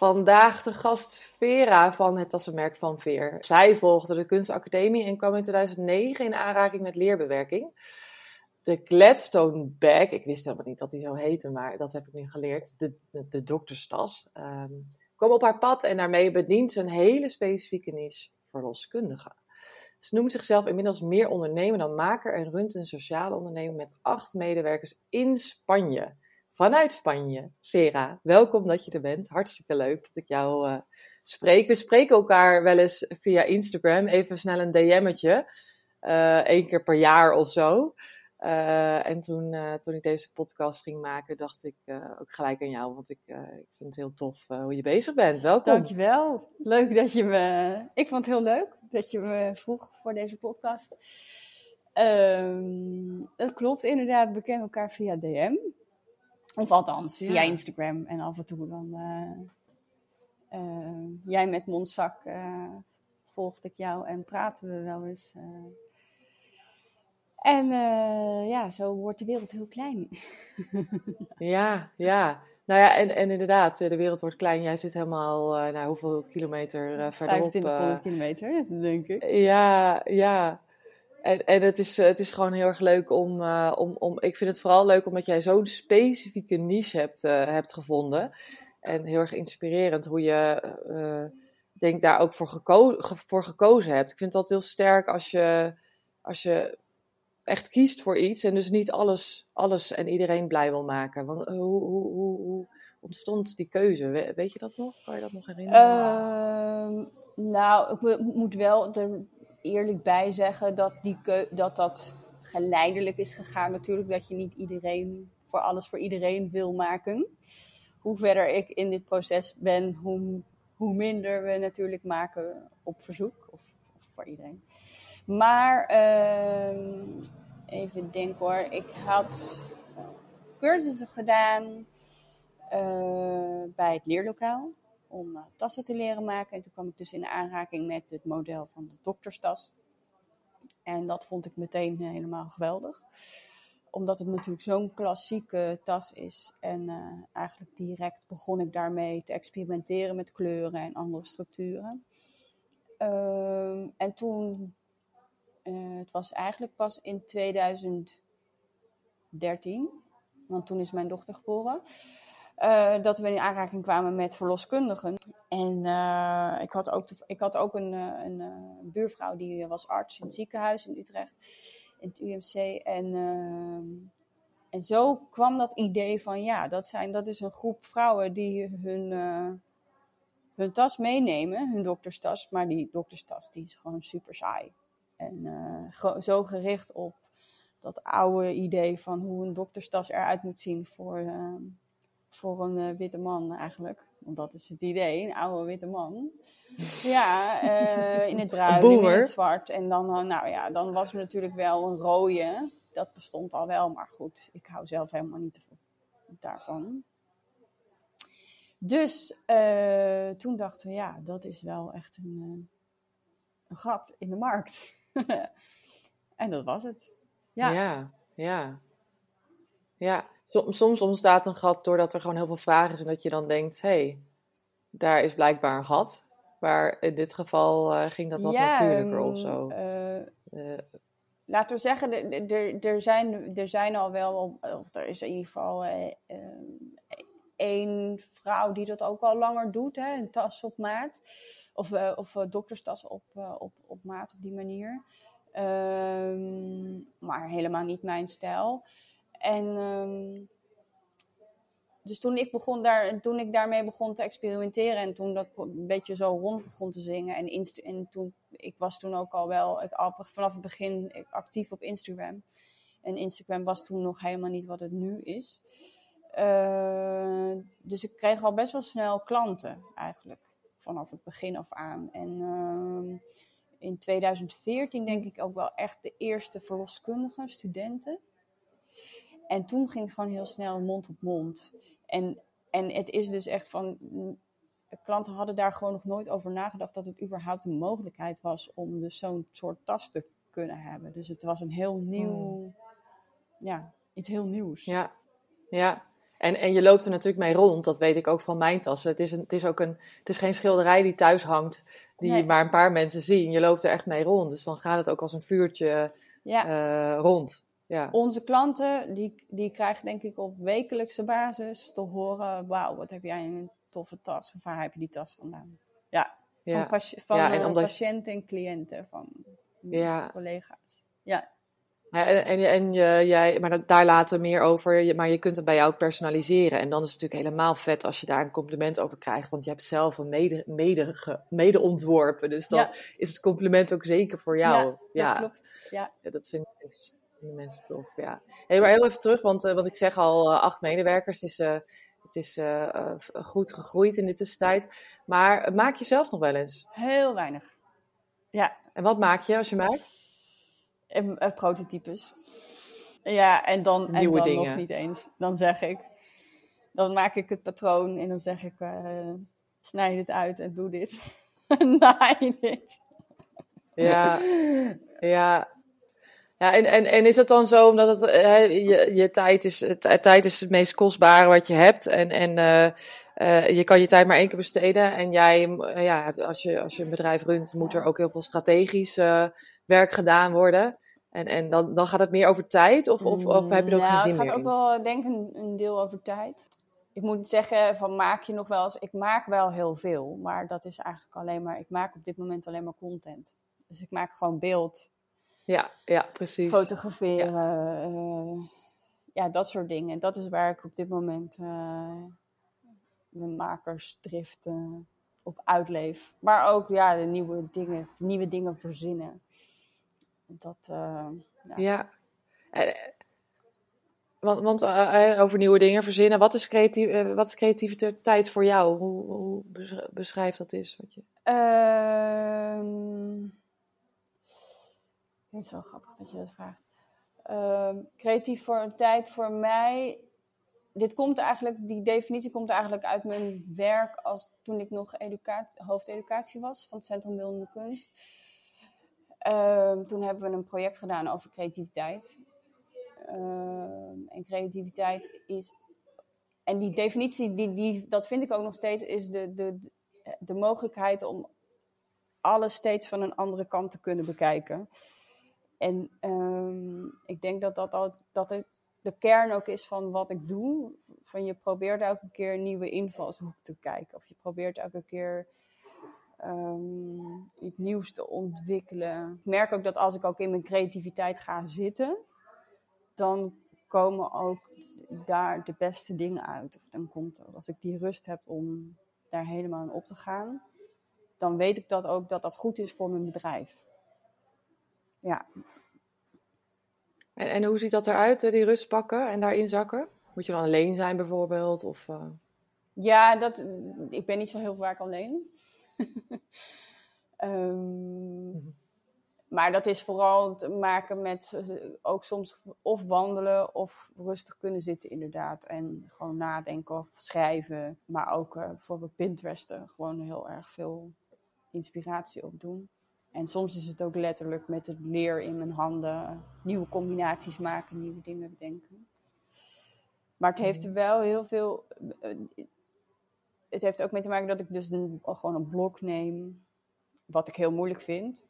Vandaag de gast Vera van het tassenmerk Van Veer. Zij volgde de kunstacademie en kwam in 2009 in aanraking met leerbewerking. De Gladstone bag, ik wist helemaal niet dat die zo heette, maar dat heb ik nu geleerd. De, de, dokterstas. ehm, kwam op haar pad en daarmee bedient ze een hele specifieke niche, verloskundige. Ze noemt zichzelf inmiddels meer ondernemer dan maker en runt een sociale onderneming met acht medewerkers in Spanje. Vanuit Spanje. Vera, welkom dat je er bent. Hartstikke leuk dat ik jou eh, spreek. We spreken elkaar wel eens via Instagram. Even snel een DM'tje. eh één keer per jaar of zo. Eh, en toen, eh, toen ik deze podcast ging maken, dacht ik eh, ook gelijk aan jou. Want ik, eh, ik vind het heel tof eh, hoe je bezig bent. Welkom. Dankjewel. Leuk dat je me. Ik vond het heel leuk dat je me vroeg voor deze podcast. Ehm, het klopt inderdaad, we kennen elkaar via DM. Of althans, via. Instagram. En af en toe dan. eh, eh, jij met Mondzak eh volgde ik jou en praten we wel eens. En ja, zo wordt de wereld heel klein. Ja, ja. Nou ja, en, en inderdaad, de wereld wordt klein. Jij zit helemaal, nou, hoeveel kilometer verderop? 2500 eh, kilometer, denk ik. Ja, ja. En, en het, is, eh, het is gewoon heel erg leuk om, eh, om, om. Ik vind het vooral leuk omdat jij zo'n specifieke niche hebt, eh, hebt gevonden. En heel erg inspirerend hoe je, denk daar ook voor, geko ge- voor gekozen hebt. Ik vind altijd heel sterk als je, als je echt kiest voor iets en dus niet alles, alles en iedereen blij wil maken. Want hoe, hoe, hoe, hoe ontstond die keuze? We- weet je dat nog? Kan je dat nog herinneren? Ehm, nou, ik mo- moet wel eerlijk bij zeggen dat, die dat dat geleidelijk is gegaan. Natuurlijk dat je niet iedereen voor alles voor iedereen wil maken. Hoe verder ik in dit proces ben, hoe, hoe minder we natuurlijk maken op verzoek of, voor iedereen. Maar ehm, even denken hoor, ik had cursussen gedaan eh, bij het leerlokaal om eh, tassen te leren maken. En toen kwam ik dus in aanraking met het model van de dokterstas. En dat vond ik meteen eh, helemaal geweldig. Omdat het natuurlijk zo'n klassieke tas is. En eh, eigenlijk direct begon ik daarmee te experimenteren met kleuren en andere structuren. Ehm, en toen, het was eigenlijk pas in 2013, want toen is mijn dochter geboren eh, dat we in aanraking kwamen met verloskundigen. En eh, ik had ook, ik had ook een, eh, een buurvrouw die was arts in het ziekenhuis in Utrecht, in het UMC. En, en zo kwam dat idee van ja, dat, zijn, dat is een groep vrouwen die hun, hun tas meenemen, hun dokterstas. Maar die dokterstas die is gewoon super saai. En zo gericht op dat oude idee van hoe een dokterstas eruit moet zien voor, voor een eh, witte man eigenlijk. Want dat is het idee, een oude witte man. Ja, eh, in het bruin, en in het zwart. En dan, eh, nou ja, dan was er natuurlijk wel een rode. Dat bestond al wel, maar goed, ik hou zelf helemaal niet daarvan. Dus toen dachten we, ja, dat is wel echt een, een gat in de markt. en dat was het. Ja. Ja, ja. Ja, Som- soms ontstaat een gat doordat er gewoon heel veel vragen is en dat je dan denkt, hé, hey, daar is blijkbaar een gat. Maar in dit geval eh, ging dat wat Ja, natuurlijker of ehm, zo. eh, Eh, laten we zeggen, er- zijn, er zijn al wel, of er is in ieder geval één vrouw die dat ook al langer doet, hè, een tas op maat. Of, of dokterstas op, op, op maat op die manier. Ehm, maar helemaal niet mijn stijl. En ehm, dus toen ik, begon daar, toen ik daarmee begon te experimenteren en toen dat een beetje zo rond begon te zingen. En, inst- en toen, ik was toen ook al wel, ik, al vanaf het begin actief op Instagram. En Instagram was toen nog helemaal niet wat het nu is. Eh, dus ik kreeg al best wel snel klanten eigenlijk, vanaf het begin af aan. En ehm, in 2014 denk ik ook wel echt de eerste verloskundige studenten. En toen ging het gewoon heel snel mond op mond. En, en het is dus echt van, klanten hadden daar gewoon nog nooit over nagedacht dat het überhaupt een mogelijkheid was om dus zo'n soort tas te kunnen hebben. Dus het was een heel nieuw, Hmm. ja, iets heel nieuws. Ja, ja. En, en je loopt er natuurlijk mee rond, dat weet ik ook van mijn tassen. Het is, een, het is ook een, het is geen schilderij die thuis hangt, die Nee. maar een paar mensen zien. Je loopt er echt mee rond, dus dan gaat het ook als een vuurtje Ja. eh, rond. Ja. Onze klanten, die, die krijgen denk ik op wekelijkse basis te horen, wauw, wat heb jij een toffe tas? Of waar heb je die tas vandaan? Ja, van, van Ja, en eh, omdat patiënten en cliënten, van Ja. collega's. Ja, Ja, en en, en je, jij, maar daar laten we meer over. Maar je kunt het bij jou ook personaliseren. En dan is het natuurlijk helemaal vet als je daar een compliment over krijgt. Want je hebt zelf een mede, mede, ge- mede ontworpen. Dus dan Ja. is het compliment ook zeker voor jou. ja, dat klopt. Ja. Ja, dat vind ik echt- vinden mensen tof. Ja. Hey, maar heel even terug, want, eh, want ik zeg al eh, acht medewerkers. Het is, het is eh, goed gegroeid in de tussentijd. Maar maak je zelf nog wel eens? Heel weinig. Ja, En wat maak je als je maakt? en, eh, prototypes. Ja, en dan, en Nieuwe dan dingen. nog niet eens. Dan zeg ik, dan maak ik het patroon en dan zeg ik, eh, snij dit uit en doe dit. Naai dit. Ja, ja. Ja, en, en, en is het dan zo, omdat het, hè, je, je tijd, is, het, tijd is het meest kostbare wat je hebt. En, en eh, eh, je kan je tijd maar één keer besteden. En jij, eh, ja, als je, als je een bedrijf runt, moet er ook heel veel strategisch eh, werk gedaan worden. En, en dan, dan gaat het meer over tijd? Of, of, of heb je er ook Nou, geen zin Het gaat ook wel, denk ik, een, een deel over tijd. Ik moet zeggen, van maak je nog wel eens... Ik maak wel heel veel, maar dat is eigenlijk alleen maar... Ik maak op dit moment alleen maar content. Dus ik maak gewoon beeld, Ja, ja, precies. fotograferen, ja. ja, dat soort dingen. Dat is waar ik op dit moment eh, mijn makersdrift eh, op uitleef. Maar ook ja, de nieuwe dingen, nieuwe dingen verzinnen. Dat, eh, ja. Ja. Eh, Want, want eh, eh, over nieuwe dingen verzinnen. Wat is, creatief, eh, wat is creativiteit voor jou? Hoe, hoe besch- beschrijft dat is? Wat je... Ehm het is wel grappig dat je dat vraagt. Ehm, creatief voor een tijd voor mij. Dit komt eigenlijk, die definitie komt eigenlijk uit mijn werk als toen ik nog educatie, hoofdeducatie was van het Centrum Beeldende Kunst. Ehm, toen hebben we een project gedaan over creativiteit. Ehm, en creativiteit is. En die definitie, die, die, dat vind ik ook nog steeds, is de, de, de mogelijkheid om alles steeds van een andere kant te kunnen bekijken. En ehm, ik denk dat dat, al, dat de kern ook is van wat ik doe. Van je probeert elke keer een nieuwe invalshoek te kijken. Of je probeert elke keer ehm, iets nieuws te ontwikkelen. Ik merk ook dat als ik ook in mijn creativiteit ga zitten, dan komen ook daar de beste dingen uit. Of dan komt als ik die rust heb om daar helemaal in op te gaan, dan weet ik dat ook dat dat goed is voor mijn bedrijf. Ja, En, en hoe ziet dat eruit, eh, die rust pakken en daarin zakken? Moet je dan alleen zijn bijvoorbeeld? Of, eh, ja dat, ik ben niet zo heel vaak alleen. Ehm, Maar dat is vooral te maken met eh, ook soms of wandelen of rustig kunnen zitten inderdaad. En gewoon nadenken of schrijven. Maar ook eh, bijvoorbeeld Pinteresten. Gewoon heel erg veel inspiratie opdoen. En soms is het ook letterlijk met het leer in mijn handen. Nieuwe combinaties maken, nieuwe dingen bedenken. Maar het heeft er wel heel veel... eh, Het heeft ook mee te maken dat ik dus een, gewoon een blok neem. Wat ik heel moeilijk vind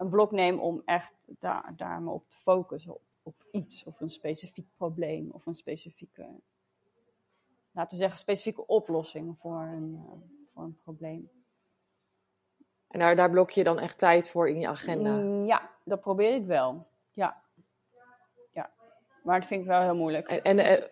een blok neem om echt daar, daar me op te focussen. Op, op iets of een specifiek probleem of een specifieke, laten we zeggen, specifieke oplossing voor een, voor een probleem. En daar, daar blok je dan echt tijd voor in je agenda? Mm, ja, dat probeer ik wel. Ja. ja. Maar dat vind ik wel heel moeilijk. En, en, eh,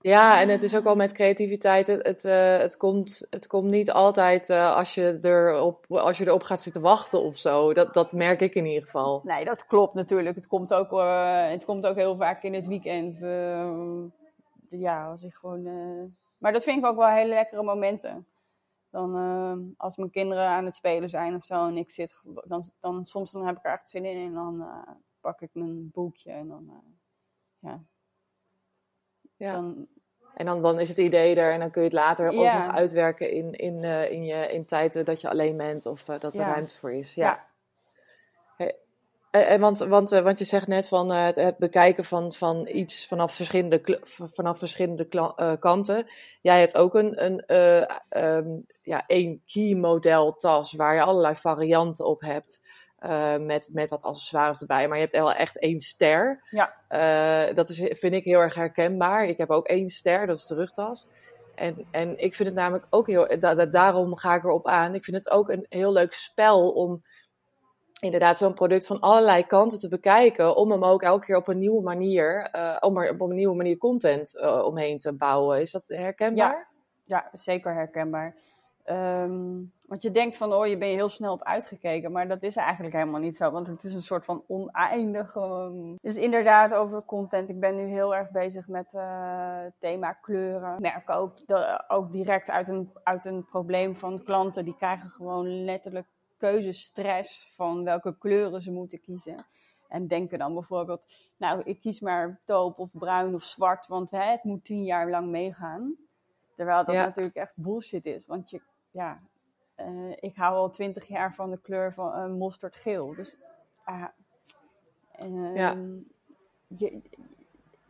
ja, en het is ook al met creativiteit. Het, het, uh, het, komt, het komt niet altijd uh, als, je erop, als je erop gaat zitten wachten of zo. Dat, dat merk ik in ieder geval. Nee, dat klopt natuurlijk. Het komt ook, uh, het komt ook heel vaak in het weekend. ja, als ik gewoon. eh, Maar dat vind ik ook wel hele lekkere momenten. Dan eh, als mijn kinderen aan het spelen zijn of zo en ik zit, dan, dan soms dan heb ik er echt zin in en dan eh, pak ik mijn boekje en dan, eh, ja, Ja. dan En dan, dan is het idee er en dan kun je het later ook nog uitwerken in, in, eh, in, je, in tijden dat je alleen bent of dat er Ja. ruimte voor is. Ja. Ja. Want, want, eh, want je zegt net van eh, het, het bekijken van, van iets vanaf verschillende, vanaf verschillende eh, kanten. Jij hebt ook een, een eh, ehm, ja, één key model tas waar je allerlei varianten op hebt. eh, met, met wat accessoires erbij. Maar je hebt wel echt één ster. Ja. Eh, dat is, vind ik heel erg herkenbaar. Ik heb ook één ster, dat is de rugtas. En, en ik vind het namelijk ook heel... Da, da- daarom ga ik erop aan. Ik vind het ook een heel leuk spel om inderdaad zo'n product van allerlei kanten te bekijken. Om hem ook elke keer op een nieuwe manier... eh, om er op een nieuwe manier content eh, omheen te bouwen. Is dat herkenbaar? Ja, zeker herkenbaar. Ehm, want je denkt van, oh, je ben je heel snel op uitgekeken. Maar dat is eigenlijk helemaal niet zo. Want het is een soort van oneindige... um, Dus inderdaad, over content. Ik ben nu heel erg bezig met eh, thema kleuren. Merk ook, ook direct uit een, uit een probleem van klanten. Die krijgen gewoon letterlijk keuzestress van welke kleuren ze moeten kiezen. En denken dan bijvoorbeeld, nou, ik kies maar taupe of bruin of zwart. Want hè, het moet tien jaar lang meegaan. Terwijl dat Ja. natuurlijk echt bullshit is. Want je, ja, eh, ik hou al twintig jaar van de kleur van uh, mosterdgeel. Dus ehm, Ja. je,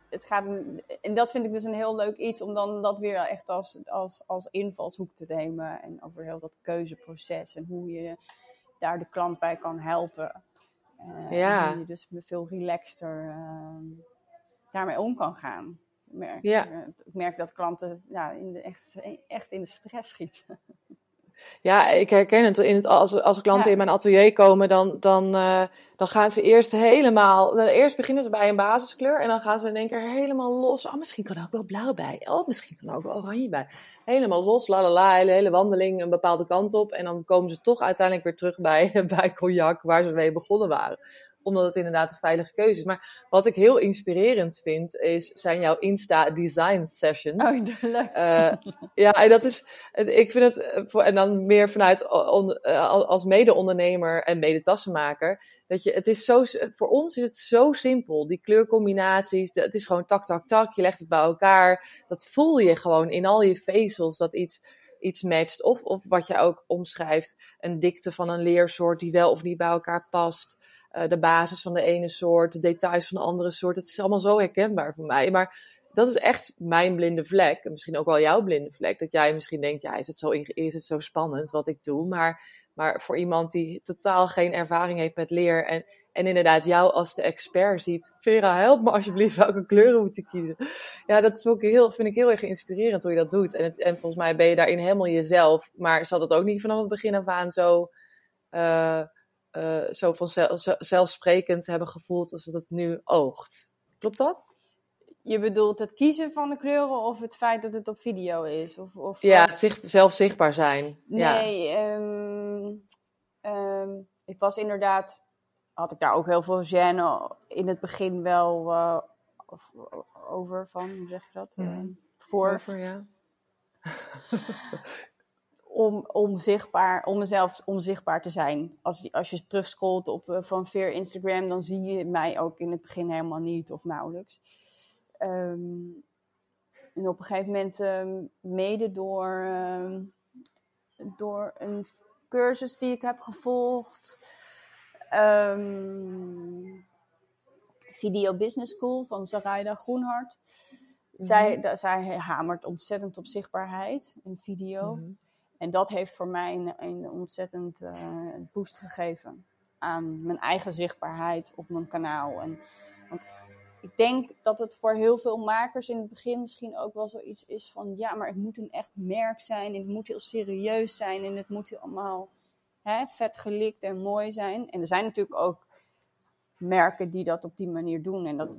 het gaat, en dat vind ik dus een heel leuk iets om dan dat weer echt als, als, als invalshoek te nemen. En over heel dat keuzeproces en hoe je daar de klant bij kan helpen. Eh, Ja. En je dus veel relaxter ehm, daarmee om kan gaan. Ik merk, Ja. eh, ik merk dat klanten ja, in de, echt, echt in de stress schieten. Ja, ik herken het. In het als, als klanten Ja. in mijn atelier komen, dan, dan, eh, dan gaan ze eerst helemaal. dan Eerst beginnen ze bij een basiskleur en dan gaan ze in één keer helemaal los. Oh, misschien kan er ook wel blauw bij. Oh, misschien kan er ook wel oranje bij. Helemaal los, la la la, hele, hele wandeling een bepaalde kant op. En dan komen ze toch uiteindelijk weer terug bij, bij cognac, waar ze mee begonnen waren. Omdat het inderdaad een veilige keuze is. Maar wat ik heel inspirerend vind, is, zijn jouw Insta Design Sessions. Oh, leuk. Eh, ja, en dat is, ik vind het, eh, voor, en dan meer vanuit on- eh, als mede-ondernemer en mede-tassenmaker, dat je, het is zo, voor ons is het zo simpel. Die kleurcombinaties, het is gewoon tak, tak, tak, je legt het bij elkaar. Dat voel je gewoon in al je vezels, dat iets, iets matcht. Of, of wat je ook omschrijft, een dikte van een leersoort die wel of niet bij elkaar past. Eh, de basis van de ene soort, de details van de andere soort. Het is allemaal zo herkenbaar voor mij. Maar dat is echt mijn blinde vlek. En misschien ook wel jouw blinde vlek. Dat jij misschien denkt, ja, is het zo, is het zo spannend wat ik doe? Maar, maar voor iemand die totaal geen ervaring heeft met leer en, en inderdaad jou als de expert ziet. Vera, help me alsjeblieft welke kleuren moet ik kiezen. Ja, dat is ook heel, vind ik heel erg inspirerend hoe je dat doet. En, en volgens mij ben je daarin helemaal jezelf. Maar zal dat ook niet vanaf het begin af aan zo, eh, eh, zo vanzelfsprekend hebben gevoeld als het nu oogt. Klopt dat? Je bedoelt het kiezen van de kleuren of het feit dat het op video is? Of, of Ja, het zicht, zelf zichtbaar zijn. Ja. Nee, ehm, ehm, ik was inderdaad, had ik daar ook heel veel gêne in het begin wel eh, of- over van, hoe zeg je dat? Ehm, voor, Over, ja. om, om, zichtbaar, om mezelf onzichtbaar te zijn. Als, als je terugscrollt op eh, van Veer Instagram, dan zie je mij ook in het begin helemaal niet of nauwelijks. Ehm, en op een gegeven moment, ehm, mede door, ehm, door een cursus die ik heb gevolgd, Video Business School van Zaraida Groenhart. Zij, da- zij hamert ontzettend op zichtbaarheid in video. Mhm. En dat heeft voor mij een, een ontzettend eh, boost gegeven aan mijn eigen zichtbaarheid op mijn kanaal. En, want ik denk dat het voor heel veel makers in het begin misschien ook wel zoiets is van... ja, maar het moet een echt merk zijn en het moet heel serieus zijn... en het moet heel allemaal hè, vet gelikt en mooi zijn. En er zijn natuurlijk ook merken die dat op die manier doen. En dat,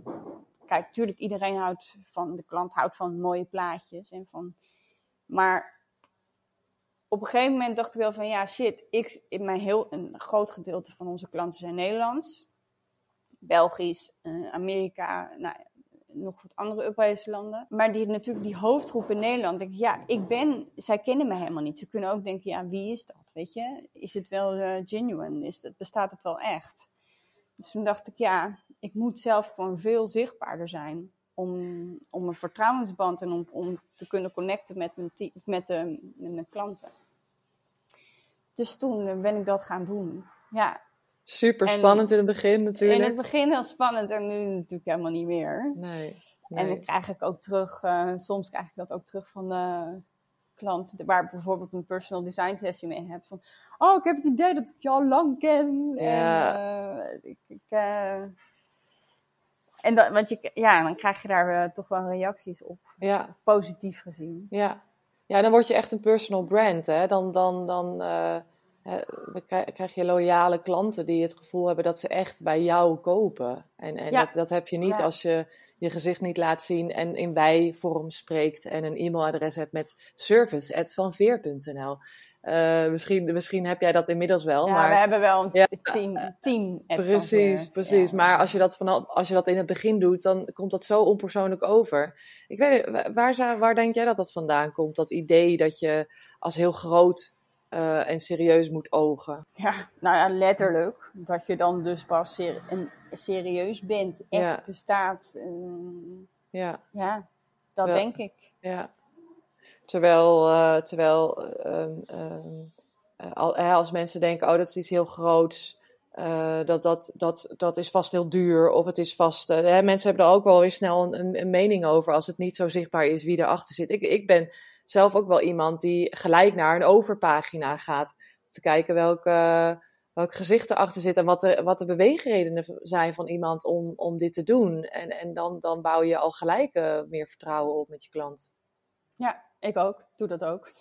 kijk, natuurlijk iedereen houdt van, de klant houdt van mooie plaatjes. En van, maar op een gegeven moment dacht ik wel van ja, shit, ik, mijn heel, een groot gedeelte van onze klanten zijn Nederlands, Belgisch, eh, Amerika, nou, nog wat andere Europese landen. Maar die, natuurlijk die hoofdgroep in Nederland, denk ik, ja, ik ben, zij kennen me helemaal niet. Ze kunnen ook denken, ja, wie is dat, weet je? Is het wel uh, genuine? Is het, bestaat het wel echt? Dus toen dacht ik, ja, ik moet zelf gewoon veel zichtbaarder zijn. Om, om een vertrouwensband en om, om te kunnen connecten met mijn, met, de, met mijn klanten. Dus toen ben ik dat gaan doen. Ja, Super spannend in het begin natuurlijk. In het begin heel spannend en nu natuurlijk helemaal niet meer. Nee. En dan krijg ik ook terug, uh, soms krijg ik dat ook terug van de klant, waar ik bijvoorbeeld een personal design sessie mee heb. Van, oh, ik heb het idee dat ik je al lang ken. Ja. En, uh, ik, ik uh, en dan, want je, ja, dan krijg je daar toch wel reacties op. Ja. Positief gezien. Ja. Ja, dan word je echt een personal brand. Hè? Dan, dan, dan krijg je loyale klanten die het gevoel hebben dat ze echt bij jou kopen. En, en dat, dat heb je niet als je je gezicht niet laat zien en in wij-vorm spreekt en een e-mailadres hebt met service@vanveer.nl. Uh, misschien, misschien heb jij dat inmiddels wel. Ja, maar, we hebben wel een ja, team. team precies, precies. Ja. Maar als je, dat vanaf, als je dat in het begin doet, dan komt dat zo onpersoonlijk over. Ik weet waar, waar denk jij dat dat vandaan komt? Dat idee dat je als heel groot uh, en serieus moet ogen. Ja, nou ja, letterlijk. Dat je dan dus pas ser een, serieus bent, echt ja. bestaat. Uh, ja. ja, dat terwijl, denk ik. Ja. Terwijl, uh, terwijl als mensen denken, oh dat is iets heel groots, dat, dat, dat, dat is vast heel duur of het is vast... Hè, mensen hebben er ook wel weer snel een, een mening over als het niet zo zichtbaar is wie erachter zit. Ik, ik ben zelf ook wel iemand die gelijk naar een overpagina gaat. Om te kijken welke, welk gezicht erachter zit en wat de, wat de beweegredenen zijn van iemand om, om dit te doen. En, en dan, dan bouw je al gelijk uh, meer vertrouwen op met je klant. Ja, ik ook. Doe dat ook.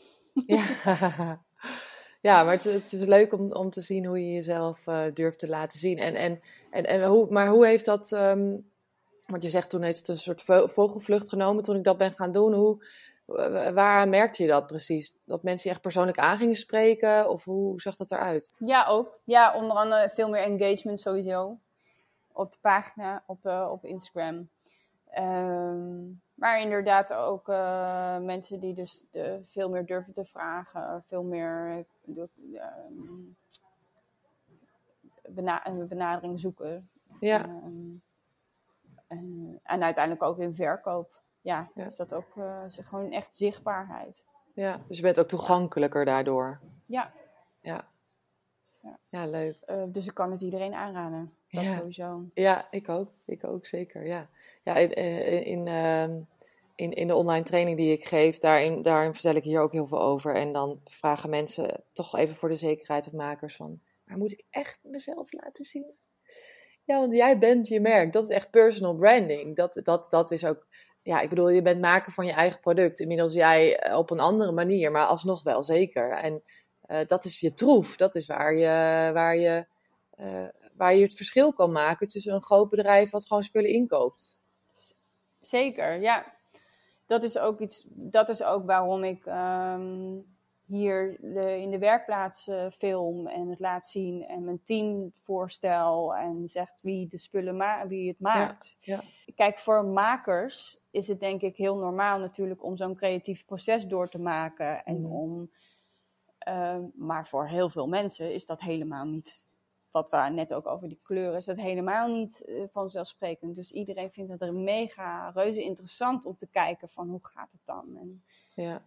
ja. ja, maar het, het, is leuk om, om te zien hoe je jezelf uh, durft te laten zien. En, en, en, en hoe, maar hoe heeft dat. Um, want je zegt toen heeft het een soort vogelvlucht genomen toen ik dat ben gaan doen. Hoe, Waar merkte je dat precies? Dat mensen je echt persoonlijk aan gingen spreken? Of hoe zag dat eruit? Ja, ook. Ja, onder andere veel meer engagement sowieso. Op de pagina, op, uh, op Instagram. Um, maar inderdaad ook uh, mensen die dus de, veel meer durven te vragen. Veel meer de, um, bena benadering zoeken. Ja. Um, en uiteindelijk ook in verkoop ja, ja. is dat ook uh, gewoon echt zichtbaarheid. Ja, dus je bent ook toegankelijker daardoor. Ja. Ja. Ja, ja leuk. Uh, dus ik kan het iedereen aanraden. Dat ja. sowieso. Ja, ik ook. Ik ook zeker, ja. Ja, in, in, uh, in, in de online training die ik geef, daarin, daarin vertel ik hier ook heel veel over. En dan vragen mensen toch even voor de zekerheid of makers van... Maar moet ik echt mezelf laten zien? Ja, want jij bent je merk. Dat is echt personal branding. Dat, dat, dat is ook ja, ik bedoel, je bent maker van je eigen product. Inmiddels jij eh, op een andere manier, maar alsnog wel zeker. En uh, dat is je troef. Dat is waar je, waar, je, waar je het verschil kan maken tussen een groot bedrijf wat gewoon spullen inkoopt. Zeker, ja. Dat is ook iets, dat is ook waarom ik um, hier de, in de werkplaats uh, film en het laat zien en mijn team voorstel en zegt wie de spullen ma wie het maakt. Ja, ja. Kijk, voor makers is het denk ik heel normaal natuurlijk om zo'n creatief proces door te maken. En mm. om, uh, maar voor heel veel mensen is dat helemaal niet, wat we net ook over die kleuren, is dat helemaal niet uh, vanzelfsprekend. Dus iedereen vindt het er mega reuze interessant om te kijken van hoe gaat het dan? En, ja.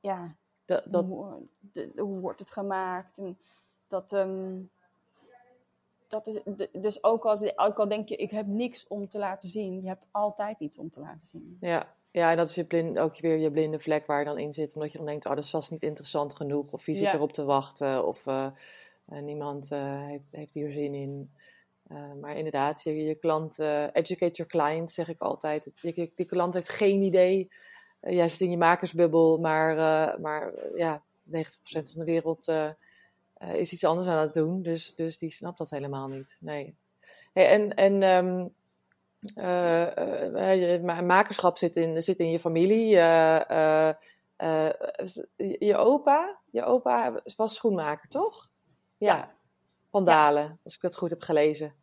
Ja, dat, dat... Hoe, de, hoe, wordt het gemaakt? En dat... Um, dat is, dus ook, als, ook al denk je, ik heb niks om te laten zien, je hebt altijd iets om te laten zien. Ja, ja en dat is je blind, ook weer je blinde vlek waar je dan in zit. Omdat je dan denkt, oh, dat is vast niet interessant genoeg. Of wie zit ja. erop te wachten. Of uh, niemand uh, heeft, heeft hier zin in. maar inderdaad, je, je klant, educate your client, zeg ik altijd. Het, je, die klant heeft geen idee. jij zit in je makersbubbel, maar, maar ja, 90% van de wereld is iets anders aan het doen. Dus, dus die snapt dat helemaal niet. Nee. Hey, en en um, makerschap zit in, zit in je familie. je opa, je opa was schoenmaker, toch? Ja. Van Dalen, ja. als ik dat goed heb gelezen.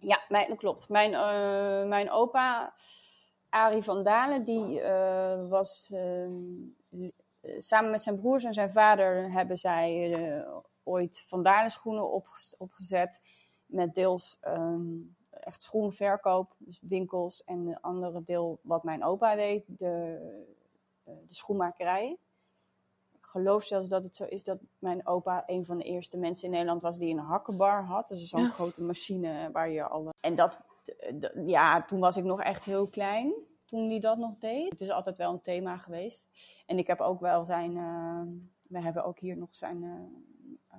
Ja, mijn, dat klopt. Mijn, eh, mijn opa, Arie van Dalen, die eh, was ehm, eh, samen met zijn broers en zijn vader hebben zij ooit Van Dalen schoenen opgezet. Met deels ehm, echt schoenverkoop, dus winkels. En de andere deel wat mijn opa deed, de, de schoenmakerij. Ik geloof zelfs dat het zo is dat mijn opa een van de eerste mensen in Nederland was die een hakkenbar had. Dus zo'n Ja. grote machine waar je alle... En dat, ja, toen was ik nog echt heel klein, toen hij dat nog deed. Het is altijd wel een thema geweest. En ik heb ook wel zijn... eh, we hebben ook hier nog zijn eh, eh,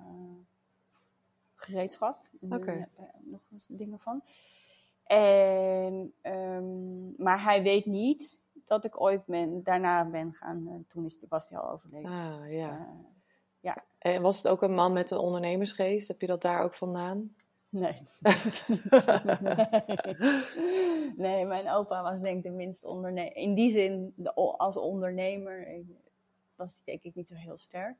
gereedschap. Oké. nog dingen van. En, ehm, maar hij weet niet dat ik ooit ben, daarna ben gaan. eh, toen is, was hij al overleden. Ah, Dus, ja. eh, En was het ook een man met een ondernemersgeest? Heb je dat daar ook vandaan? Nee. nee, mijn opa was denk ik de minst ondernemer. In die zin, de, als ondernemer eh, was hij denk ik niet zo heel sterk.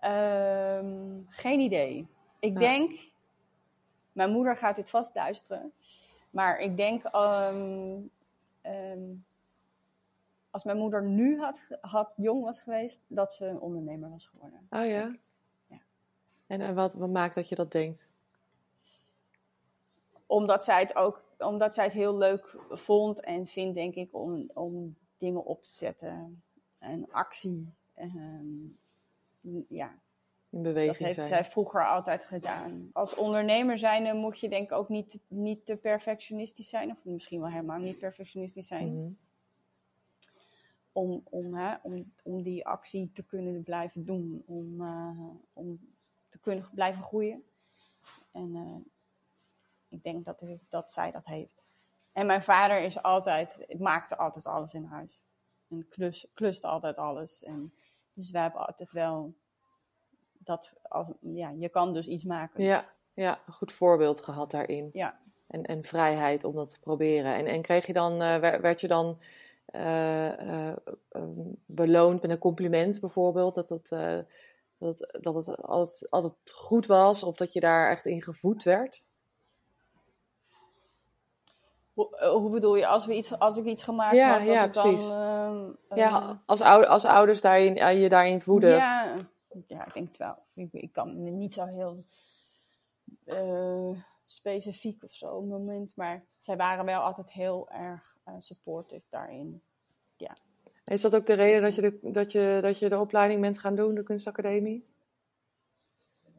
Ehm, geen idee. Ik Ja. denk, mijn moeder gaat dit vast luisteren. Maar ik denk, ehm, ehm, als mijn moeder nu had, had, jong was geweest, dat ze een ondernemer was geworden. Oh ja? Ja. En, en wat, wat maakt dat je dat denkt? omdat zij het ook omdat zij het heel leuk vond en vindt, denk ik, om, om dingen op te zetten. En actie. ehm, ja, In dat beweging heeft zijn. zij vroeger altijd gedaan. Als ondernemer zijnde moet je denk ik ook niet, niet te perfectionistisch zijn. Of misschien wel helemaal niet perfectionistisch zijn. Mhm. Om, om, hè, om, om die actie te kunnen blijven doen. Om, eh, om te kunnen blijven groeien. En eh, ik denk dat, ik- dat zij dat heeft. En mijn vader is altijd, maakte altijd alles in huis. En klus, kluste altijd alles. En, dus wij hebben altijd wel dat, als, ja, je kan dus iets maken. Ja, ja, een goed voorbeeld gehad daarin. Ja. En, en vrijheid om dat te proberen. En, en kreeg je dan, eh, wer- werd je dan eh, eh, ehm, beloond met een compliment bijvoorbeeld? Dat, het, eh, dat, het- dat het altijd, altijd goed was of dat je daar echt in gevoed werd? Hoe, bedoel je, als, we iets, als ik iets gemaakt Ja, had, dat ja, ik dan... precies. ehm, eh, Ja, als, ouder, als ouders daarin, je daarin voeden. Ja, ja, ik denk het wel. Ik, ik kan niet zo heel specifiek of zo moment. Maar zij waren wel altijd heel erg eh, supportive daarin. Is dat ook de reden dat je de, dat, je, dat je de opleiding bent gaan doen, de kunstacademie?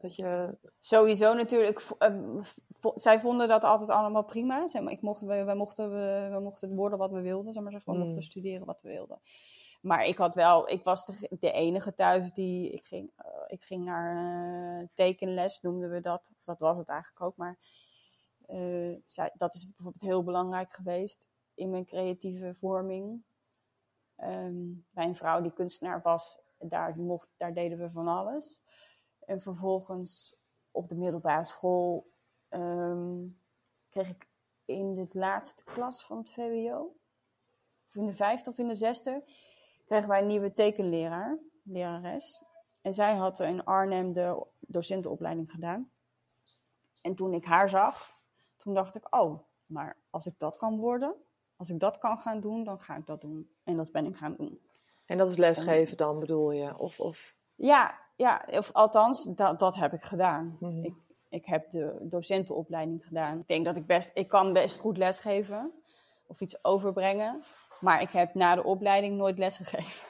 Dat je, Sowieso natuurlijk, eh, v- zij vonden dat altijd allemaal prima. Zeg maar, ik mocht, wij, wij mochten, we, mochten worden wat we wilden, zeg maar zeggen. We Mm. mochten studeren wat we wilden. Maar ik had wel, ik was de, de enige thuis die, ik ging, eh, ik ging naar eh, tekenles, noemden we dat. Of dat was het eigenlijk ook, maar eh, zij, dat is bijvoorbeeld heel belangrijk geweest in mijn creatieve vorming. Ehm, bij een vrouw die kunstenaar was, daar, mocht, daar deden we van alles. En vervolgens op de middelbare school ehm, kreeg ik in de laatste klas van het VWO, of in de vijfde of in de zesde, kregen wij een nieuwe tekenleraar, lerares. En zij had in Arnhem de docentenopleiding gedaan. En toen ik haar zag, toen dacht ik, oh, maar als ik dat kan worden, als ik dat kan gaan doen, dan ga ik dat doen. En dat ben ik gaan doen. en dat is lesgeven dan, bedoel je? Of, of, Ja, ja of althans, dat, dat heb ik gedaan. Mhm. ik, ik heb de docentenopleiding gedaan. Ik denk dat ik best, ik kan best goed lesgeven of iets overbrengen. Maar ik heb na de opleiding nooit lesgegeven.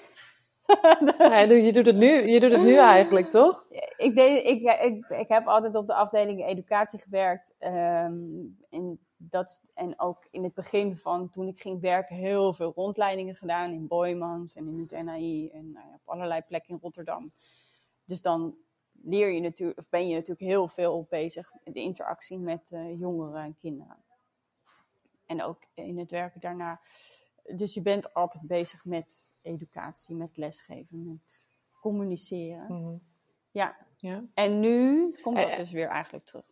Ja, je doet het nu, je doet het nu eigenlijk, toch? ik, deed, ik, ik, ik heb altijd op de afdeling educatie gewerkt. ehm, en, dat, en ook in het begin van toen ik ging werken heel veel rondleidingen gedaan. In Boymans en in het NAI en nou ja, op allerlei plekken in Rotterdam. Dus dan leer je natuurlijk, of ben je natuurlijk heel veel bezig met de interactie met eh, jongeren en kinderen. En ook in het werken daarna. Dus je bent altijd bezig met educatie, met lesgeven, met communiceren. Mhm. Ja, Ja. en nu komt dat Eh, dus weer eigenlijk terug.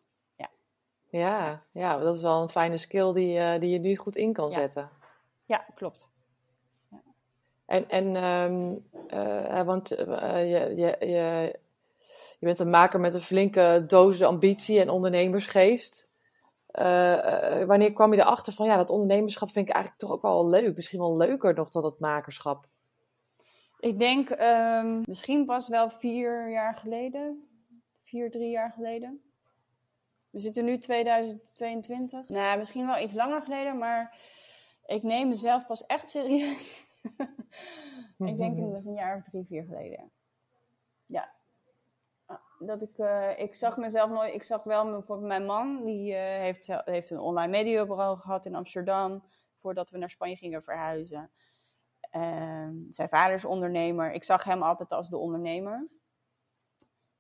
Ja, ja, dat is wel een fijne skill die, eh, die je nu goed in kan Ja. zetten. Ja, klopt. En, en ehm, eh, want eh, je, je, je, je bent een maker met een flinke dosis ambitie en ondernemersgeest. Eh, eh, wanneer kwam je erachter van ja, dat ondernemerschap vind ik eigenlijk toch ook wel leuk. Misschien wel leuker nog dan het makerschap. Ik denk ehm, misschien pas wel vier jaar geleden. Vier, drie jaar geleden. We zitten nu 2022. Nou, misschien wel iets langer geleden, maar ik neem mezelf pas echt serieus. ik denk dat een jaar of drie, vier geleden. Ja. Dat ik, eh, ik zag mezelf nooit, ik zag wel bijvoorbeeld mijn man, die eh, heeft, heeft een online mediabureau gehad in Amsterdam, voordat we naar Spanje gingen verhuizen. Ehm, zijn vader is ondernemer. Ik zag hem altijd als de ondernemer.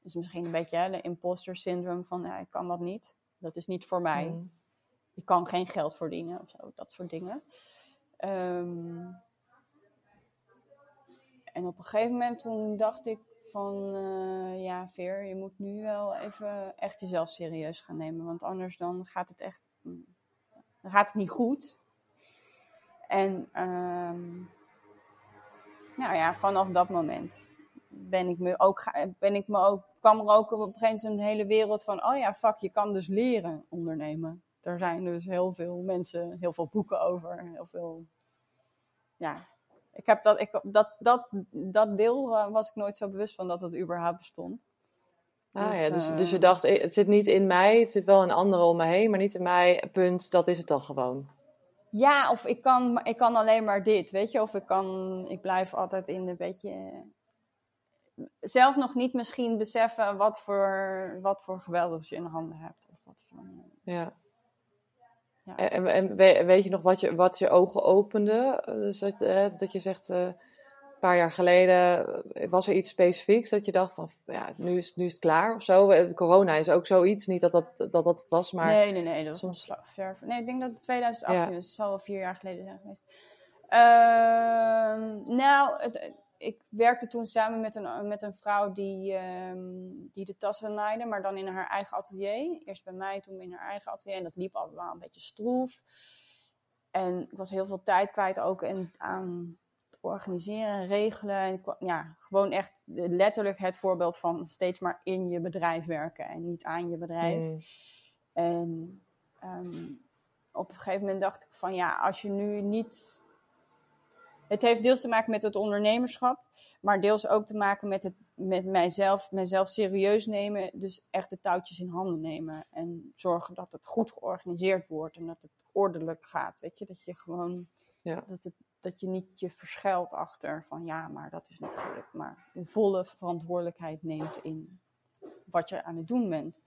Dus misschien een beetje hè, de imposter syndroom van, ja, ik kan dat niet. Dat is niet voor mij Mm. ik kan geen geld verdienen of zo, dat soort dingen. Ehm, en op een gegeven moment toen dacht ik van, eh, ja Veer, je moet nu wel even echt jezelf serieus gaan nemen, want anders dan gaat het echt, gaat het niet goed. En ehm, nou ja, vanaf dat moment ben ik me ook, ben ik me ook, kwam er ook op een gegeven moment een hele wereld van, oh ja, fuck, je kan dus leren ondernemen. Er zijn dus heel veel mensen, heel veel boeken over, heel veel, ja. Ik heb dat, ik, dat, dat, dat deel eh, was ik nooit zo bewust van dat het überhaupt bestond. Ah, Dus, ja, dus, eh, dus je dacht, eh, het zit niet in mij, het zit wel in anderen om me heen, maar niet in mij, punt, dat is het dan gewoon. Ja, of ik kan, ik kan alleen maar dit, weet je. Of ik kan, ik blijf altijd in een beetje... eh, Zelf nog niet misschien beseffen wat voor, wat voor je in handen hebt. Of wat voor, Ja. Ja. En, en, en we- weet je nog wat je, wat je ogen opende? Dus dat, eh, dat je zegt, eh, een paar jaar geleden eh, was er iets specifieks dat je dacht van, ja, nu is, nu is het klaar of zo. Corona is ook zoiets, niet dat dat, dat, dat het was, maar... Nee, nee, nee, dat was soms- soms ver. Nee, ik denk dat het 2018 Ja. is. Het zal wel vier jaar geleden zijn geweest. Ehm, nou, het- ik werkte toen samen met een, met een vrouw die, ehm, die de tassen naaide, maar dan in haar eigen atelier. Eerst bij mij, toen in haar eigen atelier. En dat liep wel een beetje stroef. En ik was heel veel tijd kwijt ook in, aan het organiseren en regelen. En ja, gewoon echt letterlijk het voorbeeld van steeds maar in je bedrijf werken en niet aan je bedrijf. Mm, En ehm, op een gegeven moment dacht ik van ja, als je nu niet. Het heeft deels te maken met het ondernemerschap, maar deels ook te maken met, het, met mijzelf, mijzelf serieus nemen. Dus echt de touwtjes in handen nemen. En zorgen dat het goed georganiseerd wordt en dat het ordelijk gaat. Weet je, dat je gewoon. Ja. Dat, het, dat je niet je verschuilt achter van ja, maar dat is niet gelukt. Maar een volle verantwoordelijkheid neemt in wat je aan het doen bent.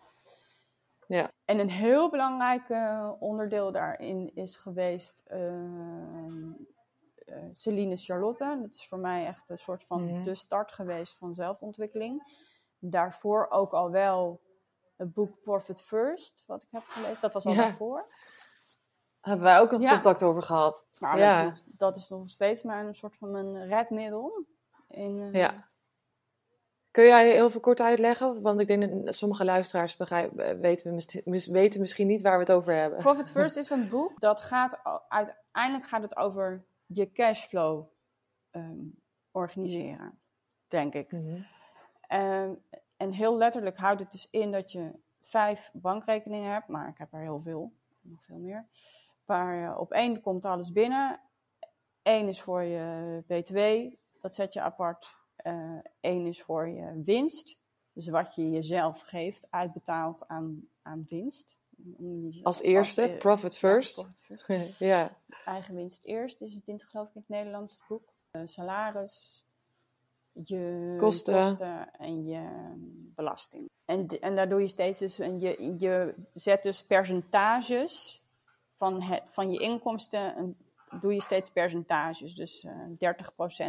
Ja. En een heel belangrijk eh, onderdeel daarin is geweest ehm, eh, Celine Charlotte. Dat is voor mij echt een soort van Mhm. de start geweest van zelfontwikkeling. Daarvoor ook al wel het boek Profit First, wat ik heb gelezen. Dat was al Ja. daarvoor. Hebben wij ook nog Ja. contact over gehad. Maar Ja. dat, is, nog- dat is nog steeds maar een soort van een redmiddel. In, eh, Ja. Kun jij heel veel kort uitleggen? Want ik denk dat sommige luisteraars begrijpen, eh, weten, we weten misschien niet waar we het over hebben. Profit First is een boek dat gaat, uiteindelijk gaat het over je cashflow ehm, organiseren, denk ik. Mhm. Ehm, en heel letterlijk houdt het dus in dat je vijf bankrekeningen hebt, maar ik heb er heel veel, nog veel meer. Waar je op één komt alles binnen. Eén is voor je BTW, dat zet je apart. Eén is voor je winst, dus wat je jezelf geeft, uitbetaald aan, aan winst. Je- Als eerste, e- profit ja, first. profit first ja. eigen winst eerst, is het in, geloof ik in het Nederlands boek. Eh, salaris, je Kosten. en je mm, belasting. En, en daar doe je steeds dus, en je, je zet dus percentages van, het, van je inkomsten, en doe je steeds percentages. Dus eh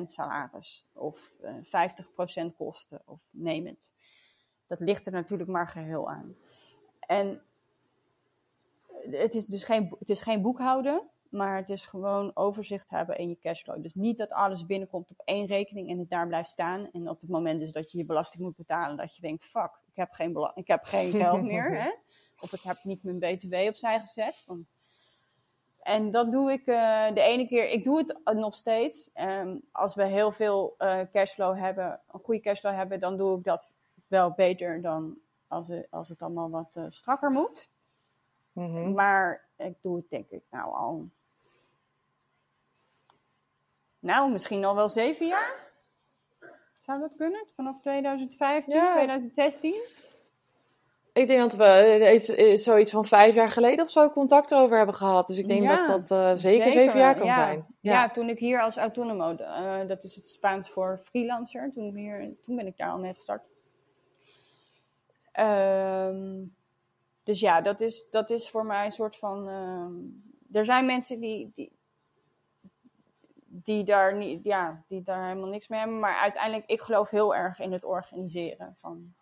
30% salaris of eh 50% kosten of neem het. Dat ligt er natuurlijk maar geheel aan. En het is dus geen, het is geen boekhouden, maar het is gewoon overzicht hebben in je cashflow. Dus niet dat alles binnenkomt op één rekening en het daar blijft staan. En op het moment dus dat je je belasting moet betalen, dat je denkt, fuck, ik heb geen, ik heb geen geld meer. Hè? Of ik heb niet mijn btw opzij gezet. Van- En dat doe ik eh, de ene keer, ik doe het nog steeds. Ehm, als we heel veel eh, cashflow hebben, een goede cashflow hebben, dan doe ik dat wel beter dan als het, als het allemaal wat eh, strakker moet. Mhm. Maar ik doe het denk ik nou al. Nou, misschien al wel zeven jaar. Zou dat kunnen? Vanaf 2015, Ja. 2016? Ik denk dat we iets- zoiets van vijf jaar geleden of zo contact erover hebben gehad. Dus ik denk Ja, dat dat eh, zeker, zeven jaar kan ja. zijn. Ja. toen ik hier als autonomo, eh, dat is het Spaans voor freelancer, toen, hier, toen ben ik daar al mee gestart. Ehm, dus ja, dat is, dat is voor mij een soort van. ehm, er zijn mensen die, die, die, daar niet, ja, die daar helemaal niks mee hebben, maar uiteindelijk, ik geloof heel erg in het organiseren van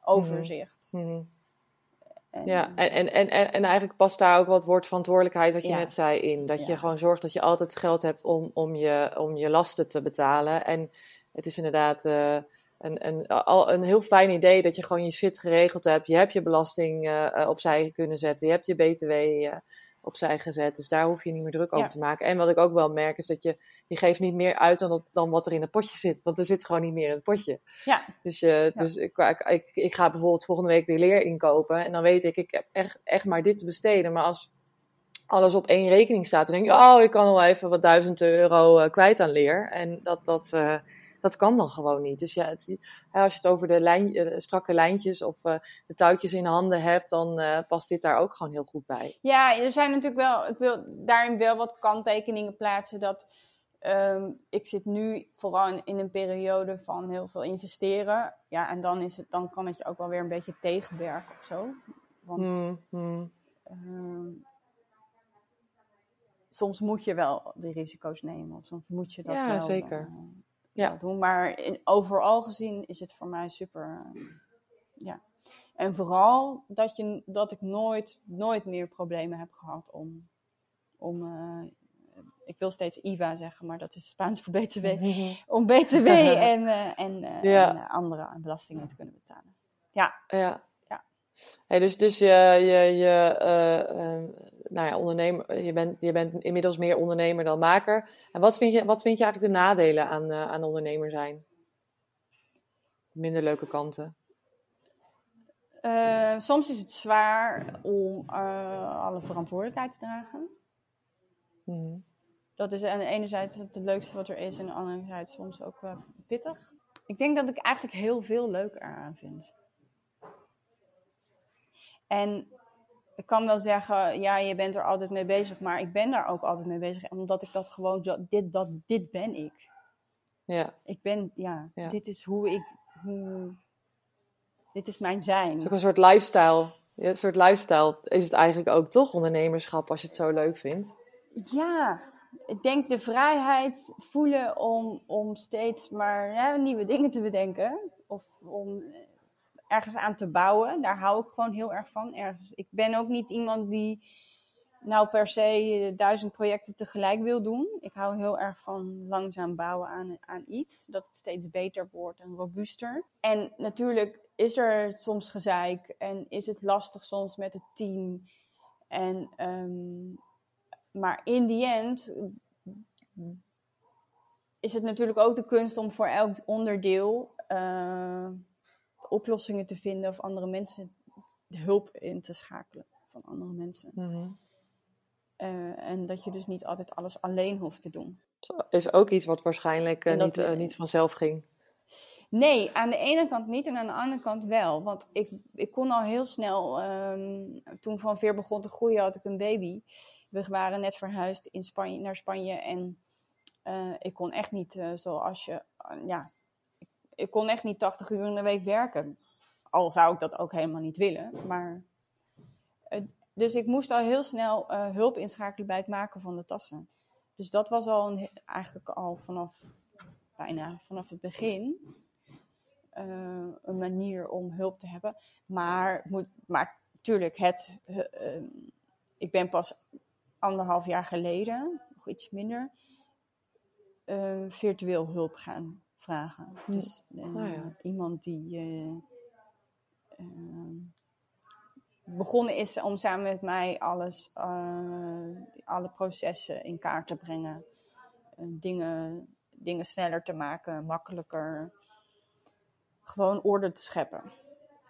overzicht. Mhm. En- Ja, en, en, en, en en eigenlijk past daar ook wat woord verantwoordelijkheid, wat je Ja. net zei, in. Dat je gewoon zorgt dat je altijd geld hebt om, om, je, om je lasten te betalen. En het is inderdaad eh, een, een, al een heel fijn idee dat je gewoon je shit geregeld hebt. Je hebt je belasting eh, opzij kunnen zetten. Je hebt je BTW eh, opzij gezet. Dus daar hoef je niet meer druk over te maken. En wat ik ook wel merk is dat je, je geeft niet meer uit dan, dat, dan wat er in het potje zit. Want er zit gewoon niet meer in het potje. Ja, Dus, je, Ja. dus ik, ik, ik, ik ga bijvoorbeeld volgende week weer leer inkopen. En dan weet ik, ik heb echt, echt maar dit te besteden. Maar als alles op één rekening staat, dan denk je, oh, ik kan wel even wat duizend euro kwijt aan leer. En dat, dat, dat kan dan gewoon niet. Dus ja, het, als je het over de, lijn, eh, strakke lijntjes of eh, de touwtjes in handen hebt, dan eh, past dit daar ook gewoon heel goed bij. Ja, er zijn natuurlijk wel, ik wil daarin wel wat kanttekeningen plaatsen. Dat ehm, ik zit nu vooral in, in een periode van heel veel investeren. Ja, en dan, is het, dan kan het je ook wel weer een beetje tegenwerken of zo. Want Hmm, hmm. ehm, soms moet je wel de risico's nemen. Of soms moet je dat Ja, wel, zeker. eh, Ja. doen. Maar in, overal gezien is het voor mij super. eh, ja. En vooral dat, je, dat ik nooit, nooit meer problemen heb gehad om. om eh, ik wil steeds IVA zeggen, maar dat is Spaans voor BTW. Om BTW en, eh, en, eh, Ja. en andere belastingen te kunnen betalen. Ja, Ja. Ja. Hey, dus dus je, je, je, eh, eh, nou ja, ondernemer, je, bent, je bent inmiddels meer ondernemer dan maker. En wat vind je, wat vind je eigenlijk de nadelen aan, eh, aan ondernemer zijn? Minder leuke kanten. Eh, soms is het zwaar om eh, alle verantwoordelijkheid te dragen. Mhm. Dat is aan de ene zijde het leukste wat er is, en aan de andere zijde soms ook wel pittig. Ik denk dat ik eigenlijk heel veel leuk eraan vind. En ik kan wel zeggen, ja, je bent er altijd mee bezig, maar ik ben daar ook altijd mee bezig, omdat ik dat gewoon, dit, dat, dit ben ik. Ja, Ik ben, ja, Ja. dit is hoe ik, hoe, dit is mijn zijn. het is ook een soort lifestyle. Ja, een soort lifestyle is het eigenlijk ook toch, ondernemerschap, als je het zo leuk vindt. Ja, ik denk de vrijheid voelen om, om steeds maar nieuwe dingen te bedenken. Of om ergens aan te bouwen. Daar hou ik gewoon heel erg van. Ergens. Ik ben ook niet iemand die nou per se eh, duizend projecten tegelijk wil doen. Ik hou heel erg van langzaam bouwen aan, aan iets. Dat het steeds beter wordt en robuuster. En natuurlijk is er soms gezeik en is het lastig soms met het team. En, ehm, maar in die end is het natuurlijk ook de kunst om voor elk onderdeel eh, oplossingen te vinden of andere mensen de hulp in te schakelen van andere mensen. Mhm. Eh, en dat je dus niet altijd alles alleen hoeft te doen. Is ook iets wat waarschijnlijk eh, niet, eh, niet vanzelf ging. Nee, aan de ene kant niet en aan de andere kant wel. Want ik, ik kon al heel snel, ehm, toen Van Veer begon te groeien, had ik een baby. We waren net verhuisd in Spanje, naar Spanje en ik kon echt niet zoals je, ja, ik, kon echt niet 80 uur in de week werken. Al zou ik dat ook helemaal niet willen. Maar, eh, dus ik moest al heel snel eh, hulp inschakelen bij het maken van de tassen. Dus dat was al een, eigenlijk al vanaf, bijna vanaf het begin eh, een manier om hulp te hebben. Maar, moet, maar tuurlijk, het, ik ben pas anderhalf jaar geleden, nog iets minder, virtueel hulp gaan vragen. Dus eh, Nou ja. iemand die eh, ehm, begonnen is om samen met mij alles, eh, alle processen in kaart te brengen. Dingen, dingen sneller te maken, makkelijker. Gewoon orde te scheppen.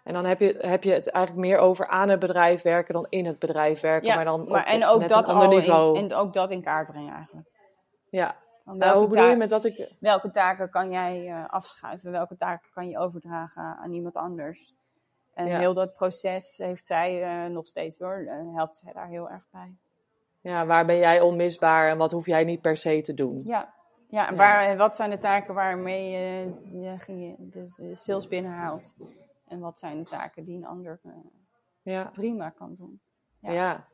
En dan heb je, heb je het eigenlijk meer over aan het bedrijf werken dan in het bedrijf werken. Ja, maar dan maar, en net ook dat ander niveau. in, en ook dat in kaart brengen eigenlijk. Ja. Nou, welke, hoe bedoel je taak- met dat ik... welke taken kan jij eh, afschuiven? Welke taken kan je overdragen aan iemand anders? En Ja. heel dat proces heeft zij eh, nog steeds hoor. eh, helpt zij daar heel erg bij. Ja, waar ben jij onmisbaar en wat hoef jij niet per se te doen? Ja, ja en Ja. Waar, wat zijn de taken waarmee je, je, je dus, sales binnenhaalt? En wat zijn de taken die een ander Ja. prima kan doen? Ja. Ja.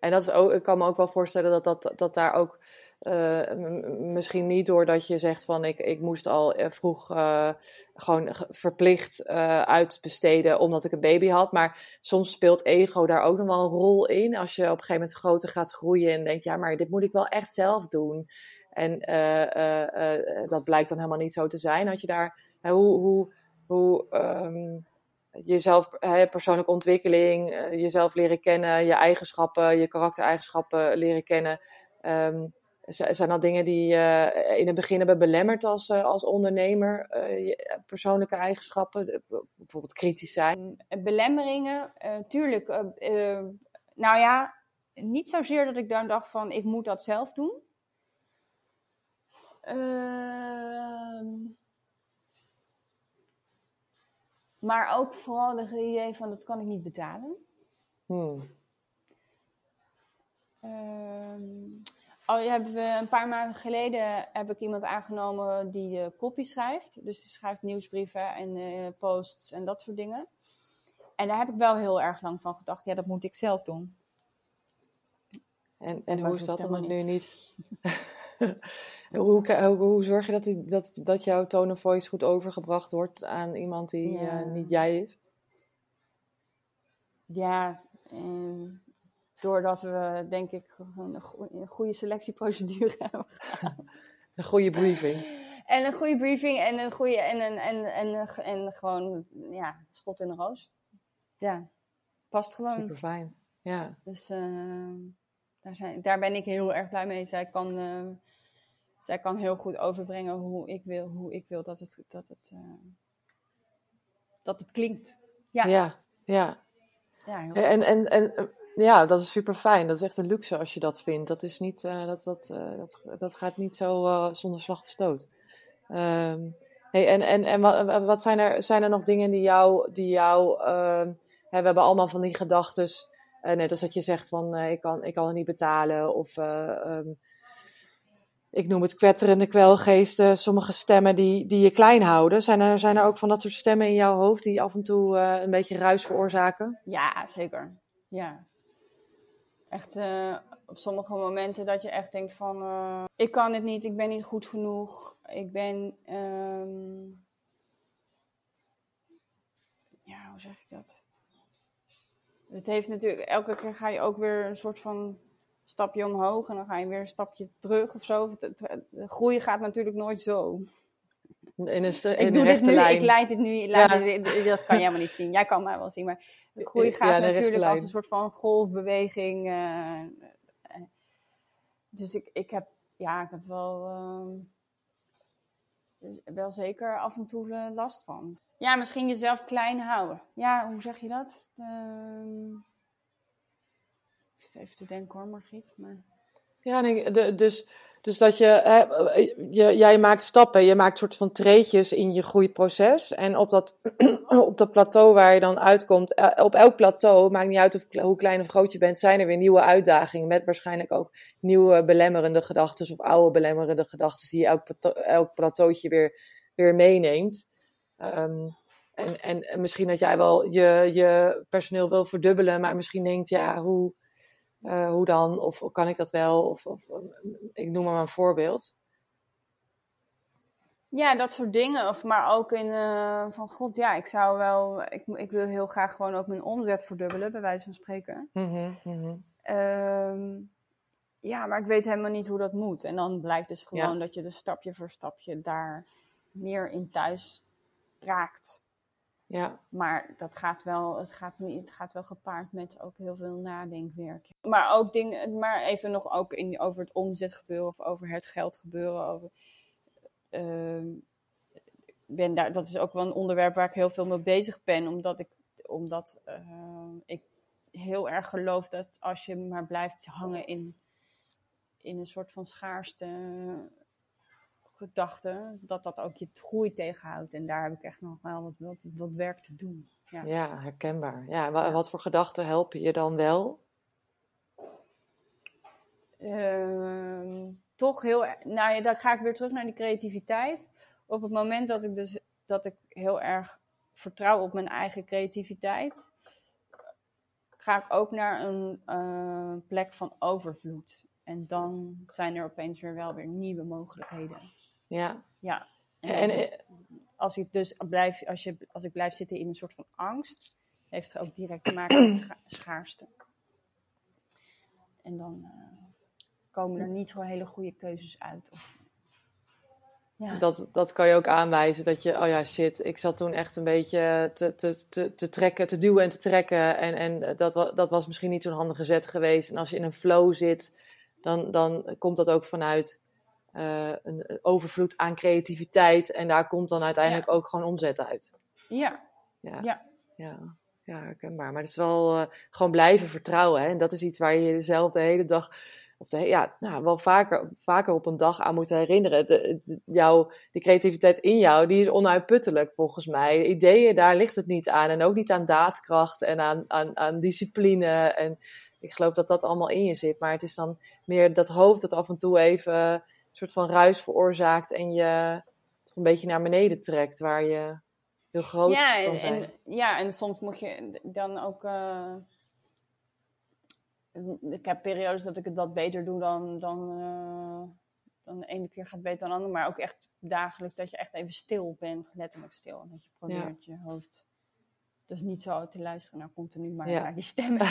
En dat is ook, ik kan me ook wel voorstellen dat, dat, dat daar ook eh, misschien niet doordat je zegt van ik, ik moest al eh, vroeg eh, gewoon ge- verplicht eh, uitbesteden omdat ik een baby had. Maar soms speelt ego daar ook nog wel een rol in. Als je op een gegeven moment groter gaat groeien en denkt ja, maar dit moet ik wel echt zelf doen. En dat blijkt dan helemaal niet zo te zijn. Had je daar, hoe, hoe, hoe ehm, jezelf, persoonlijke ontwikkeling, jezelf leren kennen, je eigenschappen, je karaktereigenschappen leren kennen. Ehm, zijn dat dingen die je in het begin hebben belemmerd als, eh, als ondernemer? Eh, je persoonlijke eigenschappen, bijvoorbeeld kritisch zijn. Eh, Belemmeringen, eh, tuurlijk. eh, eh, nou ja, niet zozeer dat ik dan dacht van ik moet dat zelf doen. Ehm, maar ook vooral het idee van dat kan ik niet betalen. Hmm. Ehm, al hebben we een paar maanden geleden heb ik iemand aangenomen die eh copy schrijft. Dus die schrijft nieuwsbrieven en eh, posts en dat soort dingen. En daar heb ik wel heel erg lang van gedacht. Ja, dat moet ik zelf doen. En, en hoe is dat is om het het nu niet? hoe, hoe, hoe zorg je dat, die, dat, dat jouw tone of voice goed overgebracht wordt aan iemand die Ja. eh, niet jij is? Ja, en doordat we denk ik een een goede selectieprocedure hebben. Een goede briefing. En een goede briefing en een goede en, en, en, en, en, gewoon ja, schot in de roos. Ja, past gewoon. Super fijn. Ja. Dus eh, daar, zijn, daar ben ik heel erg blij mee. Zij kan, eh, zij kan heel goed overbrengen hoe ik wil, hoe ik wil dat het, dat het, eh, dat het klinkt. Ja, ja. Ja. ja. En, en, en ja, dat is super fijn. Dat is echt een luxe als je dat vindt. Dat, is niet, eh, dat, dat, eh, dat, dat gaat niet zo eh, zonder slag of stoot. Ehm, hey, en en, en wat, wat zijn, er, zijn er nog dingen die jou. Die jou ehm, hè, we hebben allemaal van die gedachten. net als dat je zegt van ik, kan, ik kan het niet betalen. Of eh, ehm, ik noem het kwetterende kwelgeesten. Sommige stemmen die, die je klein houden. Zijn er, zijn er ook van dat soort stemmen in jouw hoofd die af en toe een beetje ruis veroorzaken? Ja, zeker. Ja. Echt eh, op sommige momenten dat je echt denkt van... eh, ik kan het niet, ik ben niet goed genoeg. Ik ben... ehm, ja, hoe zeg ik dat? Het heeft natuurlijk... Elke keer ga je ook weer een soort van stapje omhoog... en dan ga je weer een stapje terug of zo. Het- het- De groei gaat natuurlijk nooit zo. In een, in Ik doe dit rechte nu, lijn. ik leid dit nu, leid Ja. dit- dat kan jij helemaal niet zien. Jij kan mij wel zien, maar de groei Ja, gaat de natuurlijk als een soort van golfbeweging. eh, eh, dus ik, ik heb, ja, ik heb wel, dus wel zeker af en toe eh, last van. Ja, misschien jezelf klein houden. Ja, hoe zeg je dat? Ehm, ik zit even te denken hoor, Margriet. Maar... Ja, nee, de, dus, dus dat je, hè, je, jij maakt stappen, je maakt soort van treetjes in je groeiproces. En op dat, op dat plateau waar je dan uitkomt, eh, op elk plateau, maakt niet uit of, hoe klein of groot je bent, zijn er weer nieuwe uitdagingen. Met waarschijnlijk ook nieuwe belemmerende gedachten of oude belemmerende gedachten die je elk, elk plateautje weer, weer meeneemt. Ehm, en, en, en misschien dat jij wel je, je personeel wil verdubbelen, maar misschien denkt, ja, hoe, eh, hoe dan? Of kan ik dat wel? Of, of ik noem maar een voorbeeld. Ja, dat soort dingen. Of, maar ook in eh, van god, ja, ik zou wel, ik, ik wil heel graag gewoon ook mijn omzet verdubbelen, bij wijze van spreken. Mhm, mhm. Ehm, ja, maar ik weet helemaal niet hoe dat moet. En dan blijkt dus gewoon Ja. dat je dus stapje voor stapje daar meer in thuis raakt. Ja, Maar dat gaat wel, het gaat, niet, het gaat wel gepaard met ook heel veel nadenkwerk. Maar ook dingen, maar even nog ook in, over het omzetgebeuren of over het geldgebeuren. Over, ehm, ben daar, dat is ook wel een onderwerp waar ik heel veel mee bezig ben, omdat ik omdat uh, ik heel erg geloof dat als je maar blijft hangen in, in een soort van schaarste gedachte, dat dat ook je groei tegenhoudt. En daar heb ik echt nog wel wat, wat, wat werk te doen. Ja, ja herkenbaar. Ja, wat, wat voor gedachten helpen je dan wel? Uh, toch heel, nou ja, dan ga ik weer terug naar die creativiteit. Op het moment dat ik dus dat ik heel erg vertrouw op mijn eigen creativiteit, ga ik ook naar een uh, plek van overvloed. En dan zijn er opeens weer wel weer nieuwe mogelijkheden. Ja. Ja. En, en als ik dus blijf, als, je, als ik blijf zitten in een soort van angst, heeft het ook direct te maken met schaarste. En dan uh, komen er niet zo hele goede keuzes uit. Of, ja. Dat, dat kan je ook aanwijzen dat je, oh ja, shit, ik zat toen echt een beetje te, te, te, te trekken, te duwen en te trekken. En, en dat, dat was misschien niet zo'n handige zet geweest. En als je in een flow zit, dan, dan komt dat ook vanuit uh, een overvloed aan creativiteit. En daar komt dan uiteindelijk ook gewoon omzet uit. Ja. Ja. Ja, ja. ja herkenbaar. Maar het is wel uh, gewoon blijven vertrouwen. Hè? En dat is iets waar je jezelf de hele dag of de, ja, nou, wel vaker, vaker op een dag aan moeten herinneren. De, de, jouw, die creativiteit in jou, die is onuitputtelijk volgens mij. Ideeën, daar ligt het niet aan. En ook niet aan daadkracht en aan, aan, aan discipline. En ik geloof dat dat allemaal in je zit. Maar het is dan meer dat hoofd dat af en toe even soort van ruis veroorzaakt. En je toch een beetje naar beneden trekt, waar je heel groot ja, kan zijn. En, ja, en soms moet je dan ook... Uh ik heb periodes dat ik het wat beter doe dan, dan, uh, dan de ene keer gaat beter dan de andere. Maar ook echt dagelijks dat je echt even stil bent, letterlijk stil. En dat je probeert je hoofd dus niet zo te luisteren naar continu, maar ja. naar die stemmen.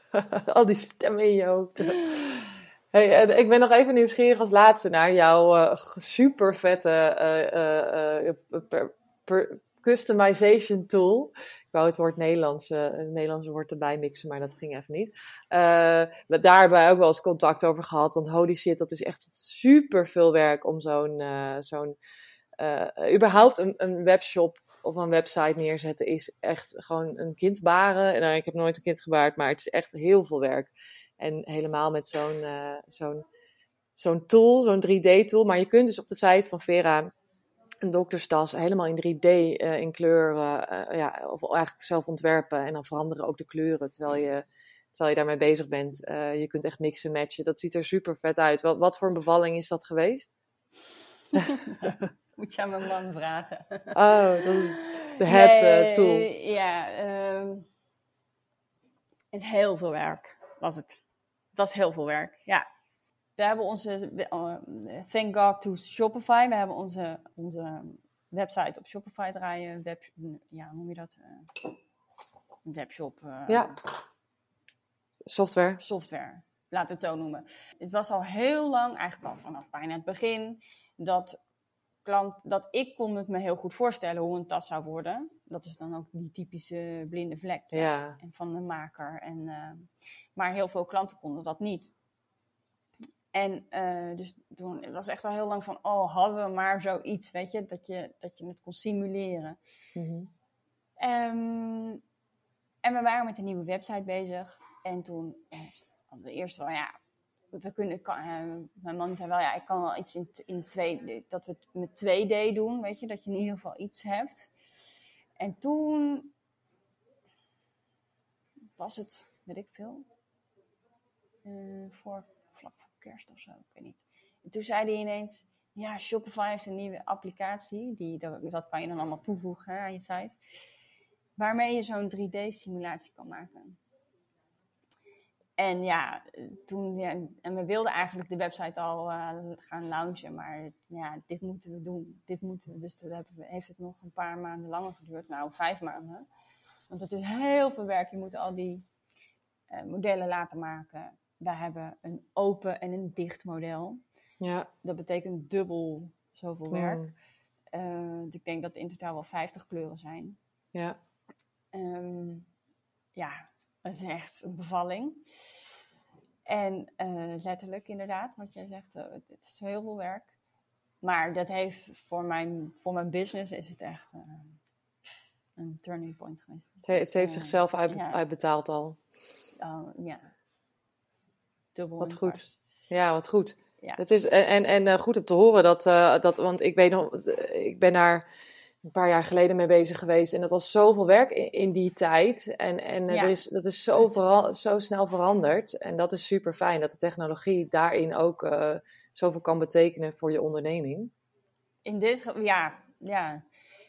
Al die stemmen in je hoofd. Hey, ik ben nog even nieuwsgierig als laatste naar jouw uh, super vette per, per, customization tool wou het woord Nederlands, het Nederlandse woord erbij mixen, maar dat ging even niet. Uh, daar hebben wij ook wel eens contact over gehad, want holy shit, dat is echt super veel werk om zo'n, zo'n überhaupt een, een webshop of een website neerzetten is echt gewoon een kind baren. Nou, ik heb nooit een kind gebaard, maar het is echt heel veel werk. En helemaal met zo'n, zo'n, zo'n tool, zo'n 3D-tool. Maar je kunt dus op de site van Vera een dokterstas helemaal in 3D uh, eh, in kleuren, uh, ja, of eigenlijk zelf ontwerpen en dan veranderen ook de kleuren terwijl je, terwijl je daarmee bezig bent. Je kunt echt mixen, matchen. Dat ziet er super vet uit. Wat, wat voor een bevalling is dat geweest? Moet je aan mijn man vragen. oh, de head tool. Ja, um, het is heel veel werk, was het. Dat is heel veel werk, ja we hebben onze, uh, thank God to Shopify, we hebben onze, onze website op Shopify draaien. Web, ja, hoe noem je dat? Uh, webshop. Uh, ja. Software. Software, laat het zo noemen. Het was al heel lang, eigenlijk al vanaf bijna het begin, dat, klant, dat ik kon het me heel goed voorstellen hoe een tas zou worden. Dat is dan ook die typische blinde vlek ja. en van de maker. En, maar heel veel klanten konden dat niet. En uh, dus toen het was echt al heel lang van, oh, hadden we maar zoiets, weet je, dat je, dat je het kon simuleren. Mm -hmm. um, en we waren met een nieuwe website bezig. En toen uh, hadden we eerst wel, ja, we kunnen, kan, uh, mijn man zei wel, ja, ik kan wel iets in, in 2D, dat we het met 2D doen, weet je, dat je in ieder geval iets hebt. En toen was het, weet ik veel, voor vlak voor kerst of zo, ik weet niet. En toen zei hij ineens, ja, Shopify heeft een nieuwe applicatie, die, dat kan je dan allemaal toevoegen aan je site, waarmee je zo'n 3D-simulatie kan maken. En ja, toen, ja, en we wilden eigenlijk de website al uh, gaan launchen, maar ja, dit moeten we doen, dit moeten we. Dus dat heeft het nog een paar maanden langer geduurd, nou vijf maanden. Want het is heel veel werk, je moet al die uh, modellen laten maken wij hebben een open en een dicht model. Ja. Dat betekent dubbel zoveel werk. Mm. Uh, ik denk dat in totaal wel 50 kleuren zijn. Ja. Um, ja, dat is echt een bevalling. En uh, letterlijk inderdaad, wat jij zegt, uh, het is heel veel werk. Maar dat heeft voor mijn, voor mijn business is het echt een turning point geweest. Het heeft Eh, zichzelf ja. uitbetaald al. Oh, ja. Dubbel Wat goed. Ja, wat goed. Ja. Het is, en en, eh, goed om te horen dat, eh, dat, want ik weet nog, eh, ik ben daar een paar jaar geleden mee bezig geweest en dat was zoveel werk in, in die tijd. En, en Ja. er is, dat is zo, vera- zo snel veranderd. En dat is super fijn dat de technologie daarin ook zoveel kan betekenen voor je onderneming. In dit, ge- ja, ja,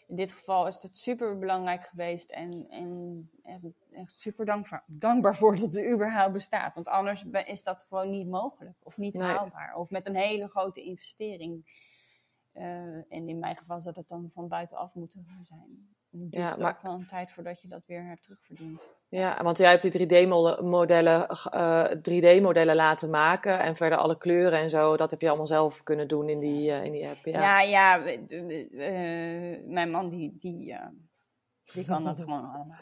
in dit geval is het super belangrijk geweest en, en echt, super dankbaar, dankbaar voor dat het überhaupt bestaat. Want anders is dat gewoon niet mogelijk of niet Nee. haalbaar. Of met een hele grote investering. Eh, en in mijn geval zou dat dan van buitenaf moeten zijn. Het duurt Ja, maar- ook wel een tijd voordat je dat weer hebt terugverdiend. Ja, want jij hebt die 3D-modellen, eh 3D-modellen laten maken en verder alle kleuren en zo, dat heb je allemaal zelf kunnen doen in die, eh, in die app. Ja. Ja, ja, eh, mijn man die, die, eh, die kan dat gewoon allemaal.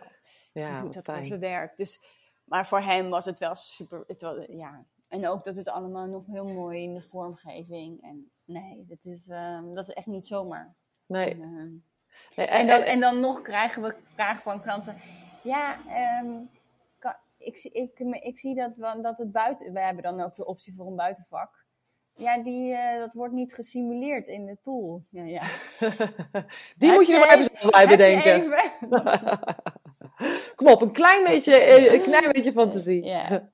Ja, die doet dat voor zijn werk. Dus, maar voor hem was het wel super. Het was, ja. En ook dat het allemaal nog heel mooi in de vormgeving. En nee, dat is, ehm, dat is echt niet zomaar. Nee. En, ehm, Nee, en, dan, en dan nog krijgen we vragen van klanten. Ja, ehm, kan, ik, zie- ik, ik zie dat, wel- dat het buiten. We hebben dan ook de optie voor een buitenvak. Ja, die, eh, dat wordt niet gesimuleerd in de tool. Ja, ja. die Heb moet je er maar even zelf bij bedenken. even- Kom op, een klein beetje, eh, een klein beetje fantasie. Ja,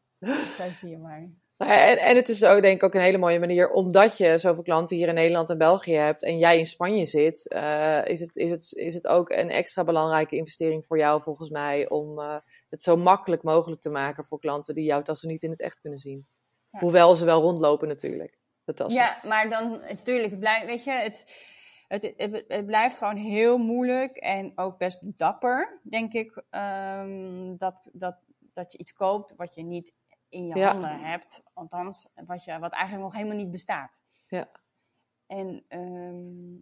je maar. Nou En, en het is ook denk ik ook een hele mooie manier, omdat je zoveel klanten hier in Nederland en België hebt en jij in Spanje zit, eh, is, het, is, het, is het ook een extra belangrijke investering voor jou volgens mij om eh, het zo makkelijk mogelijk te maken voor klanten die jouw tassen niet in het echt kunnen zien. Ja. Hoewel ze wel rondlopen natuurlijk, de tassen. Ja, maar dan natuurlijk, het blijft, weet je, het, het, het, het blijft gewoon heel moeilijk en ook best dapper, denk ik, ehm, dat, dat, dat je iets koopt wat je niet in je Ja. handen hebt, althans, wat, je, wat eigenlijk nog helemaal niet bestaat. Ja. En, ehm,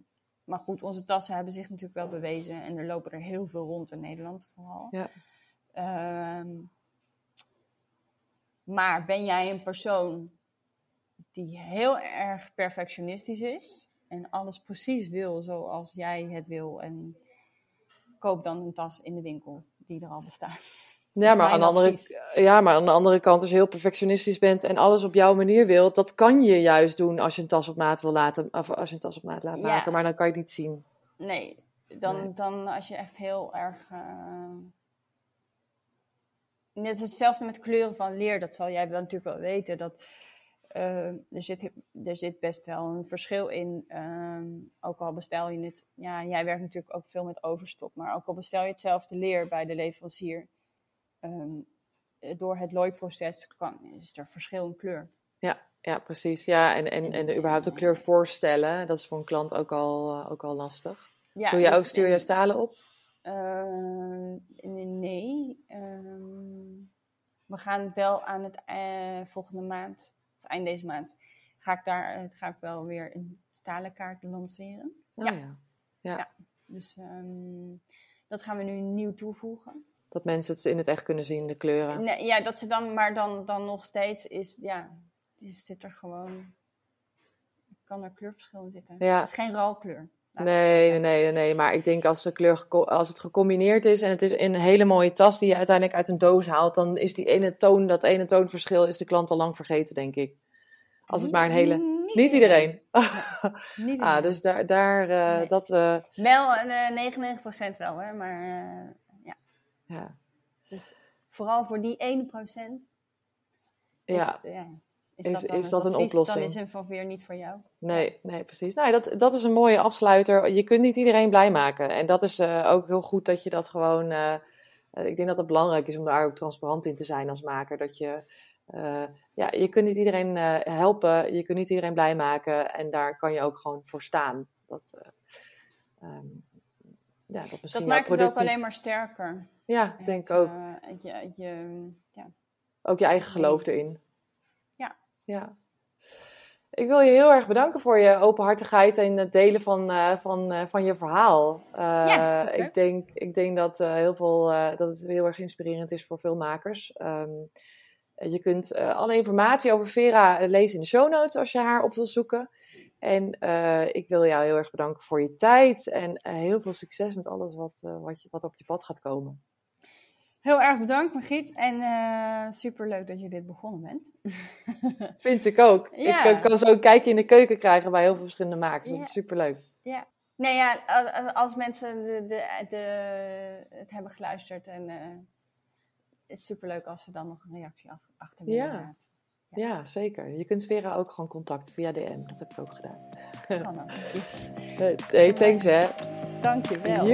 maar goed, onze tassen hebben zich natuurlijk wel bewezen en er lopen er heel veel rond in Nederland vooral. Ja. Ehm, maar ben jij een persoon die heel erg perfectionistisch is en alles precies wil zoals jij het wil en koop dan een tas in de winkel die er al bestaat. Ja, is maar, aan de andere, ja, maar aan de andere kant, als je heel perfectionistisch bent en alles op jouw manier wilt, dat kan je juist doen als je een tas op maat wil laten, of als je een tas op maat laat Ja. maken, maar dan kan je het niet zien. Nee, dan, Nee. dan als je echt heel erg. eh, Net is hetzelfde met kleuren van leer, dat zal jij wel natuurlijk wel weten. Dat, eh, er, zit, er zit best wel een verschil in. ehm, ook al bestel je het. Ja, jij werkt natuurlijk ook veel met overstok, maar ook al bestel je hetzelfde leer bij de leverancier. Ehm, door het looiproces kan, is er verschil in kleur. Ja, ja precies. Ja, en, en, en überhaupt de kleur voorstellen, dat is voor een klant ook al, eh, ook al lastig. Ja, Doe je dus ook, stuur je stalen op? Eh, nee. ehm, we gaan wel aan het eh, volgende maand, of eind deze maand, ga ik daar ga ik wel weer een stalen kaart lanceren. Oh, Ja. ja. Ja. Dus ehm, dat gaan we nu nieuw toevoegen. Dat mensen het in het echt kunnen zien, de kleuren. Nee, ja, dat ze dan, maar dan, dan nog steeds is, ja, is, zit er gewoon, kan er kleurverschil in zitten. Ja. Het is geen ralkleur. Nee, nee, nee, nee, maar ik denk als, de kleur als het gecombineerd is en het is in een hele mooie tas die je uiteindelijk uit een doos haalt, dan is die ene toon, dat ene toonverschil, is de klant al lang vergeten, denk ik. Als het maar een hele... Niet, Niet iedereen. Niet Ah, iedereen. dus daar, daar eh, Nee. dat, eh, Wel, eh 99% wel hoor, maar ja. Dus vooral voor die 1% is, Ja, ja, is, Is- dat, is een oplossing? Dan is een weer niet voor jou. nee, nee, precies. Nou, dat, dat is een mooie afsluiter. Je kunt niet iedereen blij maken. En dat is eh, ook heel goed dat je dat gewoon... eh, eh, ik denk dat het belangrijk is om daar ook transparant in te zijn als maker. Dat je... ja, je kunt niet iedereen helpen. Je kunt niet iedereen blij maken. En daar kan je ook gewoon voor staan. Dat, eh, ehm, ja, dat misschien Dat maakt het ook alleen maar sterker. Ja, ik denk Het, ook. eh, het je, je, ja. Ook je eigen geloof erin. Ja. Ja. Ik wil je heel erg bedanken voor je openhartigheid en het delen van, eh, van, eh, van je verhaal. Eh, Ja, ik, denk, ik denk dat, eh, heel veel, eh, dat het heel erg inspirerend is voor veel makers. Ehm, je kunt eh, alle informatie over Vera lezen in de show notes als je haar op wil zoeken. En eh, ik wil jou heel erg bedanken voor je tijd en eh, heel veel succes met alles wat, wat, je, wat op je pad gaat komen. Heel erg bedankt, Margriet. En uh, super leuk dat je dit begonnen bent. Vind ik ook. Ja. Ik kan zo een kijkje in de keuken krijgen bij heel veel verschillende makers. Dat is super leuk. Ja. Nee, ja, als mensen de, de, de, het hebben geluisterd en uh, het is super leuk als ze dan nog een reactie af, achter willen ja. Ja. ja, zeker. Je kunt Vera ook gewoon contacten via DM. Dat heb ik ook gedaan. Kan ook. Yes. Hey, thanks hè. Dank je wel.